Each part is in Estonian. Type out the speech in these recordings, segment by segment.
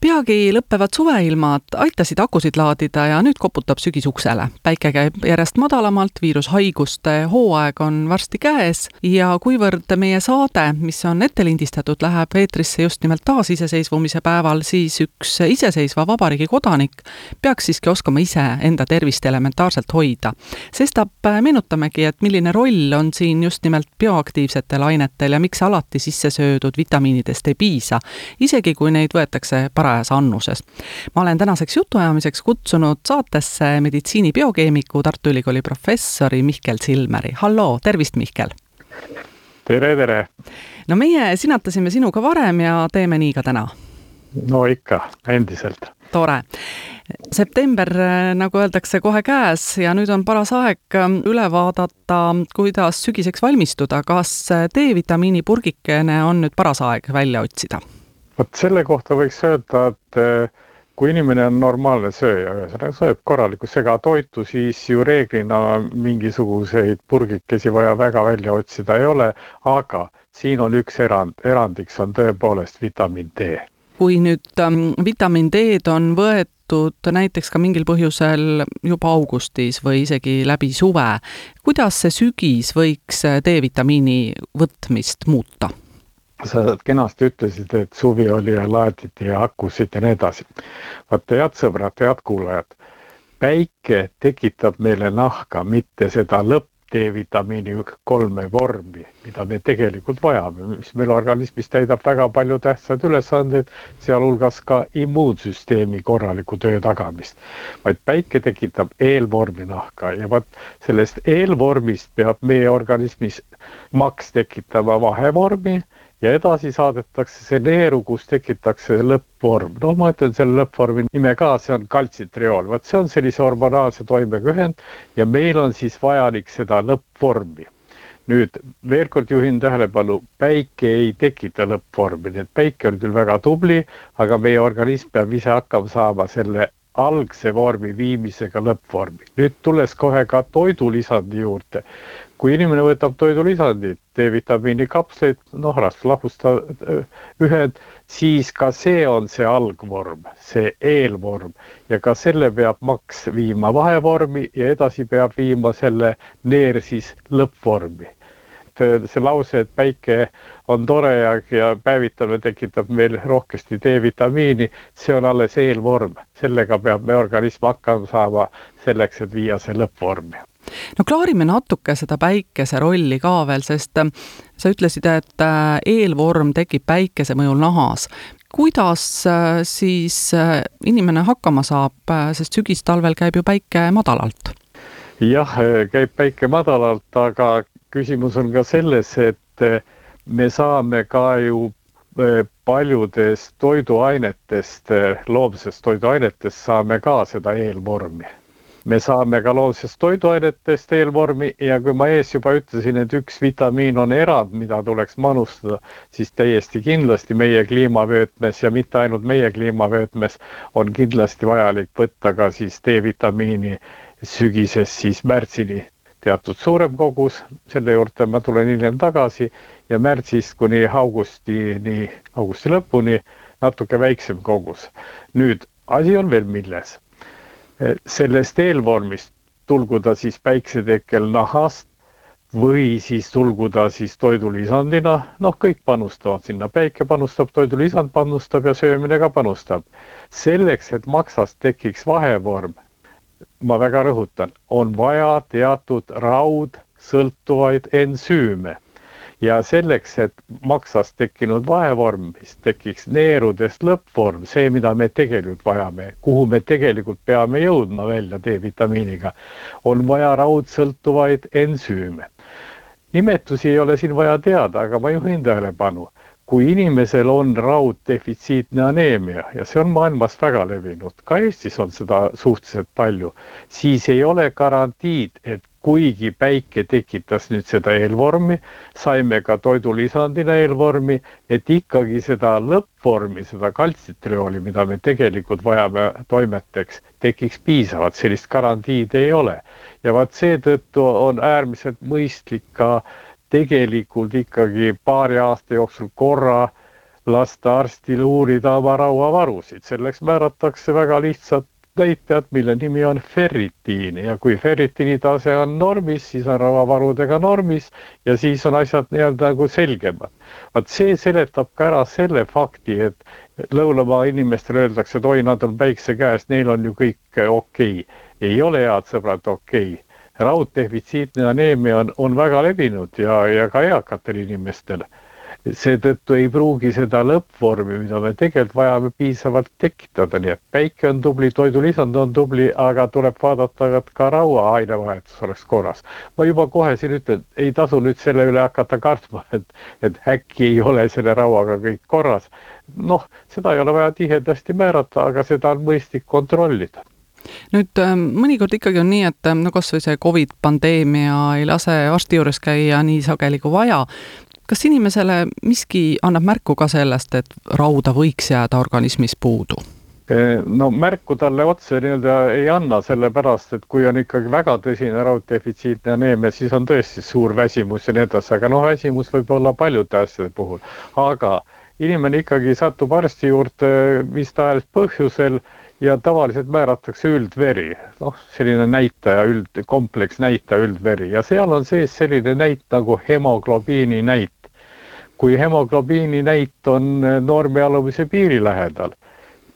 peagi lõppevad suveilmad aitasid akusid laadida ja nüüd koputab sügis uksele. päike käib järjest madalamalt, viirushaiguste hooaeg on varsti käes ja kuivõrd meie saade, mis on ette lindistatud, läheb eetrisse just nimelt taasiseseisvumise päeval, siis üks iseseisva vabariigi kodanik peaks siiski oskama ise enda tervist elementaarselt hoida. sestap meenutamegi, et milline roll on siin just nimelt bioaktiivsetel ainetel ja miks alati sisse söödud vitamiinidest ei piisa, isegi kui neid võetakse parajas annuses. ma olen tänaseks jutuajamiseks kutsunud saatesse meditsiini biokeemiku, Tartu Ülikooli professori Mihkel Silmeri. halloo, tervist, Mihkel! tere, tere! no meie sinatasime sinuga varem ja teeme nii ka täna. no ikka, endiselt. tore. september, nagu öeldakse, kohe käes ja nüüd on paras aeg üle vaadata, kuidas sügiseks valmistuda. kas D-vitamiini purgikene on nüüd paras aeg välja otsida? Vot selle kohta võiks öelda, et eh, kui inimene on normaalne sööja, ühesõnaga sööb korralikku segatoitu, siis ju reeglina mingisuguseid purgikesi vaja väga välja otsida ei ole, aga siin on üks erand, erandiks on tõepoolest vitamiin D. kui nüüd ähm, vitamiin D-d on võetud näiteks ka mingil põhjusel juba augustis või isegi läbi suve, kuidas see sügis võiks D-vitamiini võtmist muuta? Sa kenasti ütlesid, et suvi oli ja laaditi ja akusid ja nii edasi. vaata, head sõbrad, head kuulajad, päike tekitab meile nahka, mitte seda lõpp D-vitamiini kolme vormi, mida me tegelikult vajame, mis meil organismis täidab väga palju tähtsaid ülesandeid, sealhulgas ka immuunsüsteemi korraliku töö tagamist. vaid päike tekitab eelvormi nahka ja vot sellest eelvormist peab meie organismis maks tekitama vahevormi ja edasi saadetakse see neeru, kus tekitakse lõppvorm. no ma ütlen selle lõppvormi nime ka, see on kaltsitriool, vot see on sellise hormonaalse toimega ühend ja meil on siis vajalik seda lõppvormi. nüüd veel kord juhin tähelepanu, päike ei tekita lõppvormi, nii et päike on küll väga tubli, aga meie organism peab ise hakkama saama selle algse vormi viimisega lõppvormi. nüüd tulles kohe ka toidulisandi juurde, kui inimene võtab toidulisandit, D-vitamiini kapsleid, noh, rasvlahusta ühed, siis ka see on see algvorm, see eelvorm. Ja ka selle peab maks viima vahevormi ja edasi peab viima selle neer siis lõppvormi. see lause, et päike on tore ja, ja päevitamine tekitab meil rohkesti D-vitamiini, see on alles eelvorm, sellega peab meie organism hakkama saama selleks, et viia see lõppvormi no klaarime natuke seda päikese rolli ka veel, sest äh, sa ütlesid, et äh, eelvorm tekib päikese mõjul nahas. kuidas äh, siis inimene hakkama saab, sest sügistalvel käib ju päike madalalt? jah, käib päike madalalt, aga küsimus on ka selles, et me saame ka ju paljudest toiduainetest, loomsest toiduainetest saame ka seda eelvormi me saame ka loomsest toiduainetest eelvormi ja kui ma ees juba ütlesin, et üks vitamiin on erand, mida tuleks manustada, siis täiesti kindlasti meie kliimavöötmes ja mitte ainult meie kliimavöötmes on kindlasti vajalik võtta ka siis D-vitamiini sügisest siis märtsini teatud suurem kogus, selle juurde ma tulen hiljem tagasi ja märtsist kuni augustini, augusti lõpuni natuke väiksem kogus. nüüd asi on veel milles sellest eelvormist, tulgu ta siis päiksetekkel nahast või siis tulgu ta siis toidulisandina, noh, kõik panustavad sinna, päike panustab, toidulisand panustab ja söömine ka panustab. selleks, et maksast tekiks vahevorm, ma väga rõhutan, on vaja teatud raudsõltuvaid ensüüme ja selleks, et maksast tekkinud vahevormist tekiks neerudest lõppvorm, see, mida me tegelikult vajame, kuhu me tegelikult peame jõudma välja D-vitamiiniga, on vaja raudsõltuvaid ensüüme. nimetusi ei ole siin vaja teada, aga ma juhin tähelepanu, kui inimesel on rauddefitsiitne aneemia ja see on maailmas väga levinud, ka Eestis on seda suhteliselt palju, siis ei ole garantiid, et kuigi päike tekitas nüüd seda eelvormi, saime ka toidulisandina eelvormi, et ikkagi seda lõppvormi, seda kaltsitriooli, mida me tegelikult vajame toimeteks, tekiks piisavalt, sellist garantiid ei ole. ja vaat seetõttu on äärmiselt mõistlik ka tegelikult ikkagi paari aasta jooksul korra lasta arstil uurida oma rauavarusid, selleks määratakse väga lihtsad näitajat, mille nimi on ferritiin ja kui ferritiini tase on normis, siis on rauavarudega normis ja siis on asjad nii-öelda nagu selgemad. vot see seletab ka ära selle fakti, et lõunamaa inimestele öeldakse, et oi, nad on päikse käes, neil on ju kõik okei okay.. ei ole, head sõbrad, okei okay. rauddefitsiitne aneemia on, on väga levinud ja, ja ka eakatel inimestel seetõttu ei pruugi seda lõppvormi, mida me tegelikult vajame, piisavalt tekitada, nii et päike on tubli, toidulisand on tubli, aga tuleb vaadata, et ka raua ainevahetus oleks korras. ma juba kohe siin ütlen, ei tasu nüüd selle üle hakata kartma, et, et äkki ei ole selle rauaga kõik korras. noh, seda ei ole vaja tihedasti määrata, aga seda on mõistlik kontrollida nüüd ähm, mõnikord ikkagi on nii, et ähm, no kas või see Covid pandeemia ei lase arsti juures käia nii sageli kui vaja kas inimesele miski annab märku ka sellest, et rauda võiks jääda organismis puudu? no märku talle otse nii-öelda ei anna, sellepärast et kui on ikkagi väga tõsine rauddefitsiitne aneemia, siis on tõesti suur väsimus ja nii edasi, aga noh, väsimus võib olla paljude asjade puhul, aga inimene ikkagi satub arsti juurde mis tahes põhjusel ja tavaliselt määratakse üldveri, noh, selline näitaja, üld, kompleksnäitaja üldveri. Ja seal on sees selline näit nagu hemoglobiini näit kui hemoglobiini näit on eh, normi alumise piiri lähedal,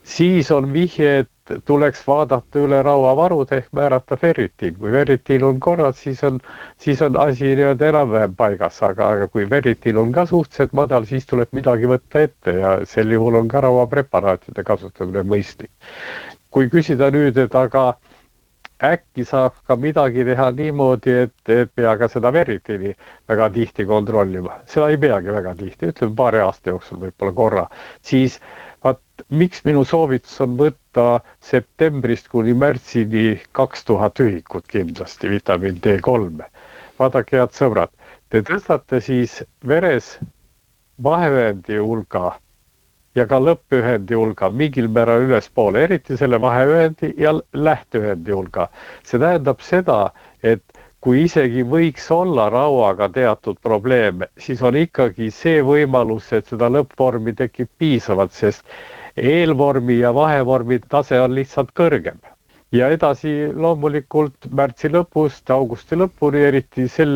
siis on vihje, et tuleks vaadata üle rauavarud ehk määrata ferritiin. kui ferritiin on korras, siis on, siis on asi nii-öelda enam-vähem paigas, aga, aga kui ferritiin on ka suhteliselt madal, siis tuleb midagi võtta ette ja sel juhul on ka rauapreparaatide kasutamine mõistlik. kui küsida nüüd, et aga äkki saab ka midagi teha niimoodi, et, et pea ka seda veritiini väga tihti kontrollima, seda ei peagi väga tihti, ütleme paari aasta jooksul võib-olla korra, siis vaat miks minu soovitus on võtta septembrist kuni märtsini kaks tuhat ühikut kindlasti vitamiin D3-e. vaadake, head sõbrad, te tõstate siis veres vahevööndi hulga ja ka lõppühendi hulga mingil määral ülespoole, eriti selle vaheühendi ja lähteühendi hulga. see tähendab seda, et kui isegi võiks olla rauaga teatud probleeme, siis on ikkagi see võimalus, et seda lõppvormi tekib piisavalt, sest eelvormi ja vahevormi tase on lihtsalt kõrgem ja edasi loomulikult märtsi lõpust augusti lõpuni, eriti sel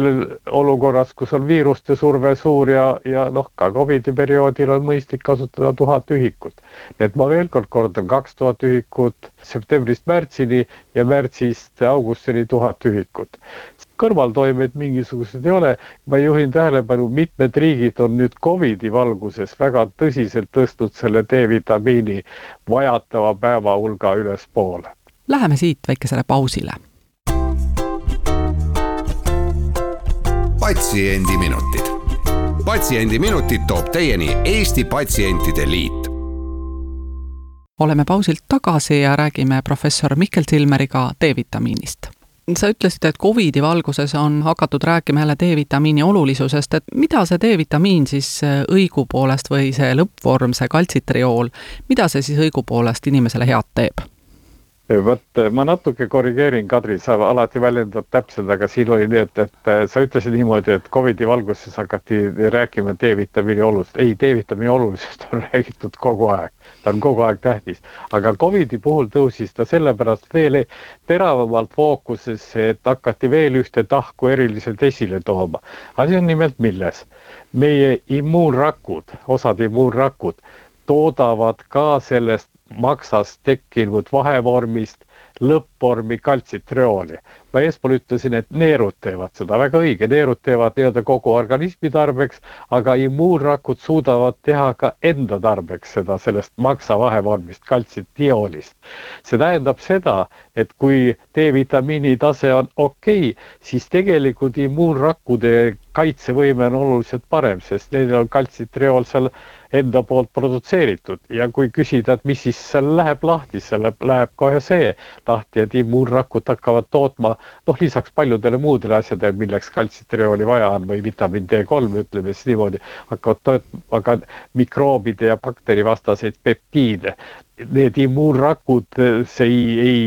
olukorras, kus on viiruste surve suur ja, ja noh, ka Covidi perioodil on mõistlik kasutada tuhat ühikut. et ma veel kord kordan, kaks tuhat ühikut septembrist märtsini ja märtsist augustini tuhat ühikut. kõrvaltoimeid mingisuguseid ei ole, ma juhin tähelepanu, mitmed riigid on nüüd Covidi valguses väga tõsiselt tõstnud selle D-vitamiini vajatava päeva hulga ülespoole Läheme siit väikesele pausile. patsiendiminutid. patsiendiminutid toob teieni Eesti Patsientide Liit oleme pausilt tagasi ja räägime professor Mikkel Silmeriga D-vitamiinist. sa ütlesid, et Covidi valguses on hakatud rääkima jälle D-vitamiini olulisusest, et mida see D-vitamiin siis õigupoolest või see lõppvorm, see kaltsitriool, mida see siis õigupoolest inimesele head teeb? Vot ma natuke korrigeerin, Kadri, sa alati väljendad täpselt, aga siin oli nii, et, et sa ütlesid niimoodi, et Covidi valguses hakati rääkima D-vitamiini olulisust. ei, D-vitamiini olulisust on räägitud kogu aeg, ta on kogu aeg tähtis, aga Covidi puhul tõusis ta sellepärast veel teravamalt fookusesse, et hakati veel ühte tahku eriliselt esile tooma. asi on nimelt milles? meie immuunrakud, osad immuunrakud toodavad ka sellest maksast tekkinud vahevormist lõppvormi kaltsitriooli. ma eespool ütlesin, et neerud teevad seda, väga õige, neerud teevad nii-öelda kogu organismi tarbeks, aga immuunrakud suudavad teha ka enda tarbeks seda sellest maksa vahevormist, kaltsitioolist. see tähendab seda, et kui D-vitamiini tase on okei okay,, siis tegelikult immuunrakkude kaitsevõime on oluliselt parem, sest neil on kaltsitriool seal enda poolt produtseeritud ja kui küsida, et mis siis seal läheb lahti, seal läheb, kohe see lahti, et immuunrakud hakkavad tootma noh, lisaks paljudele muudele asjadele, milleks kaltsitriooli vaja on või vitamiin D3, ütleme siis niimoodi, hakkavad tootma ka mikroobide ja bakterivastaseid peptiide. Need immuunrakud, see ei, ei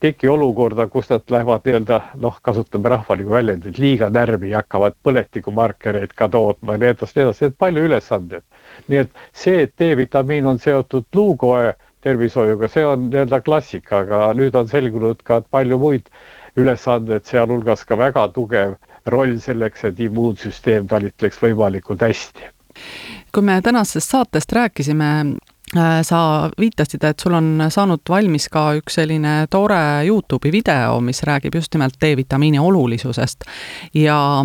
teki olukorda, kus nad lähevad nii-öelda noh, kasutame rahvalikku väljendit, liiga närvi ja hakkavad põletikumarkereid ka tootma ja nii edasi, nii edasi, palju ülesandeid. nii et see, et D-vitamiin on seotud luukoe tervishoiuga, see on nii-öelda klassika, aga nüüd on selgunud ka palju muid ülesandeid, sealhulgas ka väga tugev roll selleks, et immuunsüsteem talitleks võimalikult hästi kui me tänasest saatest rääkisime sa viitasid, et sul on saanud valmis ka üks selline tore Youtube'i video, mis räägib just nimelt D-vitamiini olulisusest. Ja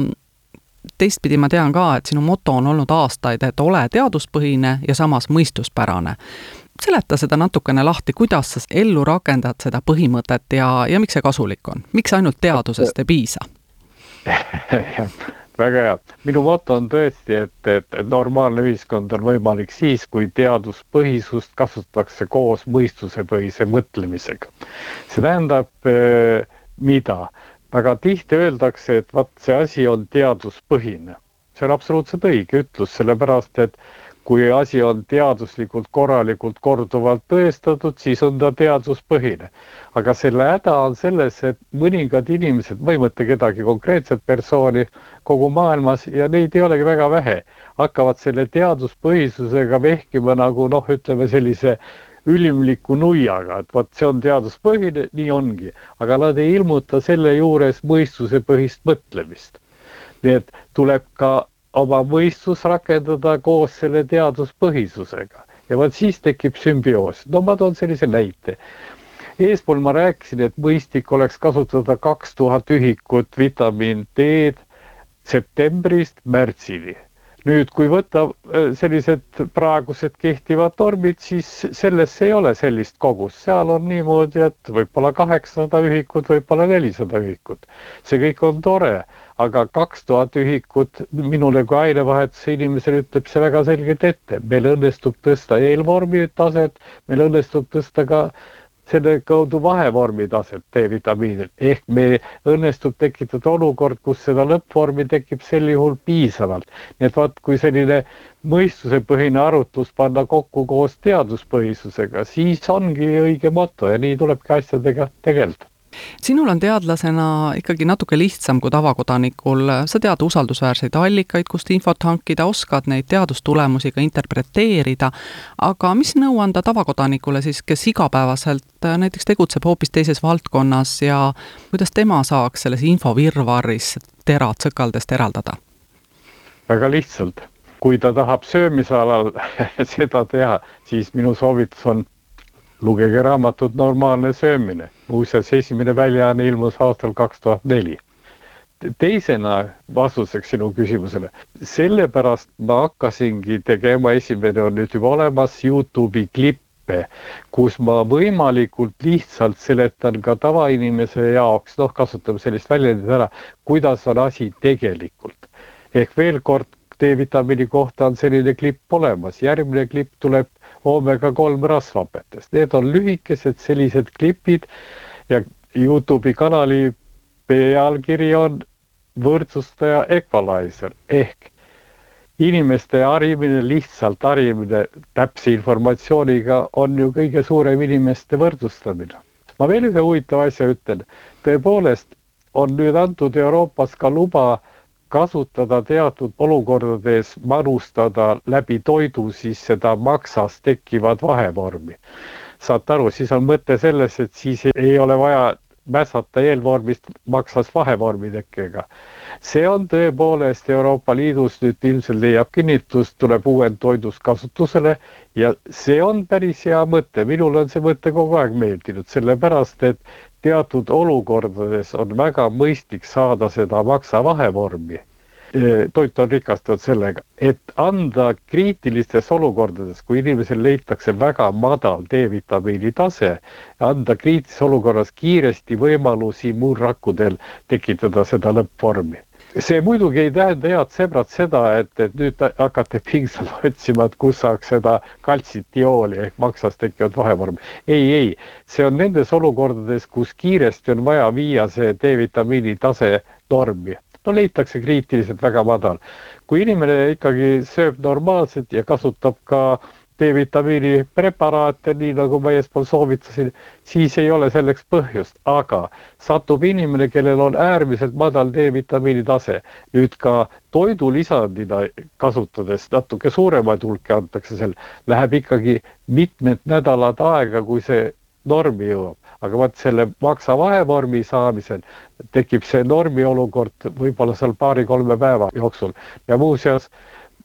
teistpidi ma tean ka, et sinu moto on olnud aastaid, et ole teaduspõhine ja samas mõistuspärane. seleta seda natukene lahti, kuidas sa ellu rakendad seda põhimõtet ja, ja miks see kasulik on, miks ainult teadusest ei piisa väga hea, minu moto on tõesti, et, et normaalne ühiskond on võimalik siis, kui teaduspõhisust kasutatakse koos mõistusepõhise mõtlemisega. see tähendab äh, mida? väga tihti öeldakse, et vot see asi on teaduspõhine. see on absoluutselt õige ütlus, sellepärast et kui asi on teaduslikult korralikult korduvalt tõestatud, siis on ta teaduspõhine. aga selle häda on selles, et mõningad inimesed, ma ei mõtle kedagi konkreetset persooni kogu maailmas ja neid ei olegi väga vähe, hakkavad selle teaduspõhisusega vehkima nagu noh, ütleme sellise ülimliku nuiaga, et vot see on teaduspõhine, nii ongi, aga nad ei ilmuta selle juures mõistusepõhist mõtlemist. nii et tuleb ka oma mõistus rakendada koos selle teaduspõhisusega ja vot siis tekib sümbioos. no ma toon sellise näite. eespool ma rääkisin, et mõistlik oleks kasutada kaks tuhat ühikut vitamiin D-d septembrist märtsini. nüüd, kui võtta äh, sellised praegused kehtivad normid, siis selles ei ole sellist kogust, seal on niimoodi, et võib-olla kaheksasada ühikut, võib-olla nelisada ühikut. see kõik on tore aga kaks tuhat ühikut minule kui ainevahetuse inimesele ütleb see väga selgelt ette, meil õnnestub tõsta eelvormi taset, meil õnnestub tõsta ka selle kaudu vahevormi taset D-vitamiinil. Ehk me õnnestub tekitada olukord, kus seda lõppvormi tekib sel juhul piisavalt. nii et vaat, kui selline mõistusepõhine arutlus panna kokku koos teaduspõhisusega, siis ongi õige moto ja nii tulebki asjadega tegeleda sinul on teadlasena ikkagi natuke lihtsam kui tavakodanikul, sa tead usaldusväärseid allikaid, kust infot hankida, oskad neid teadustulemusi ka interpreteerida, aga mis nõu anda tavakodanikule siis, kes igapäevaselt äh, näiteks tegutseb hoopis teises valdkonnas ja kuidas tema saaks selles infovirvarris terad sõkaldest eraldada? väga lihtsalt, kui ta tahab söömise alal seda teha, siis minu soovitus on lugege raamatut Normaalne söömine, muuseas esimene väljaanne ilmus aastal kaks tuhat neli. teisena vastuseks sinu küsimusele, sellepärast ma hakkasingi tegema, esimene on nüüd juba olemas, Youtube'i klippe, kus ma võimalikult lihtsalt seletan ka tavainimese jaoks, noh, kasutame sellist väljendit ära, kuidas on asi tegelikult. ehk veel kord, D-vitamiini kohta on selline klipp olemas, järgmine klipp tuleb oomega kolm rasvhapetest, need on lühikesed sellised klipid ja Youtube'i kanali pealkiri on võrdsustaja equalizer ehk inimeste harimine, lihtsalt harimine. Täpse informatsiooniga on ju kõige suurem inimeste võrdsustamine. ma veel ühe huvitava asja ütlen, tõepoolest on nüüd antud Euroopas ka luba kasutada teatud olukordades, manustada läbi toidu siis seda maksas tekkivat vahevormi. saate aru, siis on mõte selles, et siis ei ole vaja mässata eelvormist maksas vahevormi tekkega. see on tõepoolest Euroopa Liidus nüüd ilmselt leiab kinnitust, tuleb uuend toidus kasutusele ja see on päris hea mõte, minule on see mõte kogu aeg meeldinud, sellepärast et teatud olukordades on väga mõistlik saada seda maksavahevormi. toit on rikastatud sellega, et anda kriitilistes olukordades, kui inimesel leitakse väga madal D-vitamiini tase, anda kriitilises olukorras kiiresti võimalusi immuunrakkudel tekitada seda lõppvormi see muidugi ei tähenda, head sõbrad, seda, et, et nüüd hakata pingsalt otsima, et kus saaks seda kaltsitiooli ehk maksast tekkivat vahevormi. ei, ei, see on nendes olukordades, kus kiiresti on vaja viia see D-vitamiini tase normi. no leitakse kriitiliselt väga madal. kui inimene ikkagi sööb normaalselt ja kasutab ka äh, D-vitamiini preparaate, nii nagu ma eespool soovitasin, siis ei ole selleks põhjust, aga satub inimene, kellel on äärmiselt madal D-vitamiini tase, nüüd ka toidulisandina kasutades natuke suuremaid hulki antakse seal, läheb ikkagi mitmed nädalad aega, kui see normi jõuab, aga vot selle maksa vahevormi saamisel tekib see normi olukord võib-olla seal paari-kolme päeva jooksul. Ja muuseas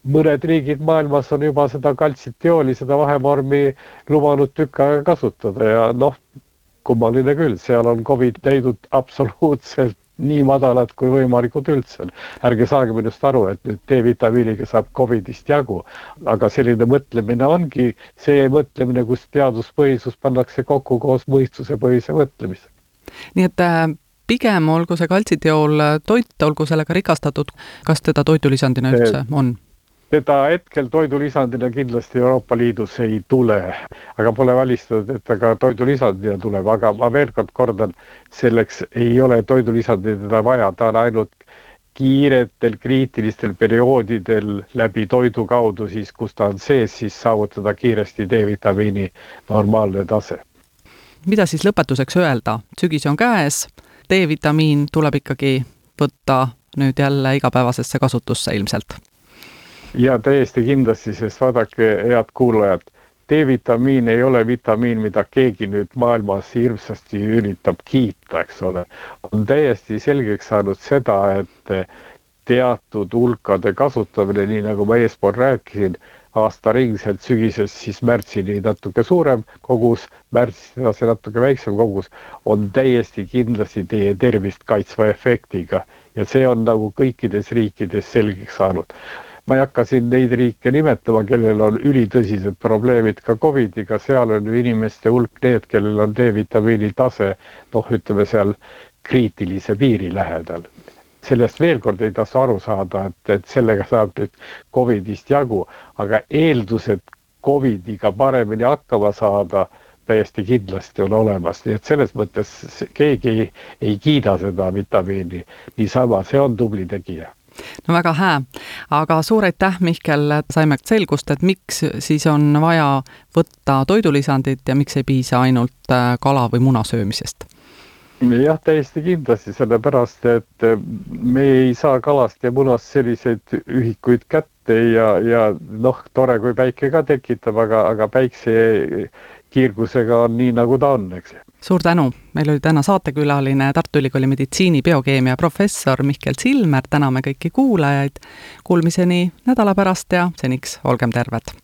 mõned riigid maailmas on juba seda kaltsitiooli, seda vahevormi lubanud tükk aega kasutada ja noh, kummaline küll, seal on Covid leidnud absoluutselt nii madalad kui võimalikud üldse. ärge saage minust aru, et nüüd D-vitamiiniga saab Covidist jagu, aga selline mõtlemine ongi see mõtlemine, kus teaduspõhisus pannakse kokku koos mõistusepõhise mõtlemisega. nii et äh, pigem olgu see kaltsitiool toit, olgu sellega rikastatud, kas teda toidulisandina üldse on? Teda hetkel toidulisandina kindlasti Euroopa Liidus ei tule, aga pole välistatud, et ta ka toidulisandina tuleb, aga ma veel kord kordan, selleks ei ole toidulisandit teda vaja, ta on ainult kiiretel kriitilistel perioodidel läbi toidu kaudu siis, kus ta on sees, siis saavutada kiiresti D-vitamiini normaalne tase. mida siis lõpetuseks öelda, sügis on käes, D-vitamiin tuleb ikkagi võtta nüüd jälle igapäevasesse kasutusse ilmselt ja täiesti kindlasti, sest vaadake, head kuulajad, D-vitamiin ei ole vitamiin, mida keegi nüüd maailmas hirmsasti üritab kiita, eks ole. on täiesti selgeks saanud seda, et teatud hulkade kasutamine, nii nagu ma eespool rääkisin, aastaringselt sügisest siis märtsini natuke suurem kogus, märtsis edasi natuke väiksem kogus, on täiesti kindlasti teie tervist kaitsva efektiga ja see on nagu kõikides riikides selgeks saanud ma ei hakka siin neid riike nimetama, kellel on ülitõsised probleemid ka Covidiga, seal on ju inimeste hulk need, kellel on D-vitamiini tase noh, ütleme seal kriitilise piiri lähedal. sellest veel kord ei tasu aru saada, et, et sellega saab nüüd Covidist jagu, aga eeldused Covidiga paremini hakkama saada täiesti kindlasti on olemas, nii et selles mõttes keegi ei, ei kiida seda vitamiini. Niisama, see on tubli tegija no väga hää, aga suur aitäh, Mihkel, saime selgust, et miks siis on vaja võtta toidulisandit ja miks ei piisa ainult äh, kala või muna söömisest? jah, täiesti kindlasti, sellepärast et äh, me ei saa kalast ja munast selliseid ühikuid kätte ja, ja noh, tore, kui päike ka tekitab, aga, aga päikse kiirgusega on nii, nagu ta on, eks suur tänu, meil oli täna saatekülaline Tartu Ülikooli meditsiini biokeemia professor Mihkel Silmer, täname kõiki kuulajaid. Kuulmiseni nädala pärast ja seniks olgem terved.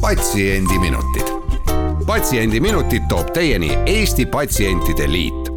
patsiendiminutid. patsiendiminutid toob teieni Eesti Patsientide Liit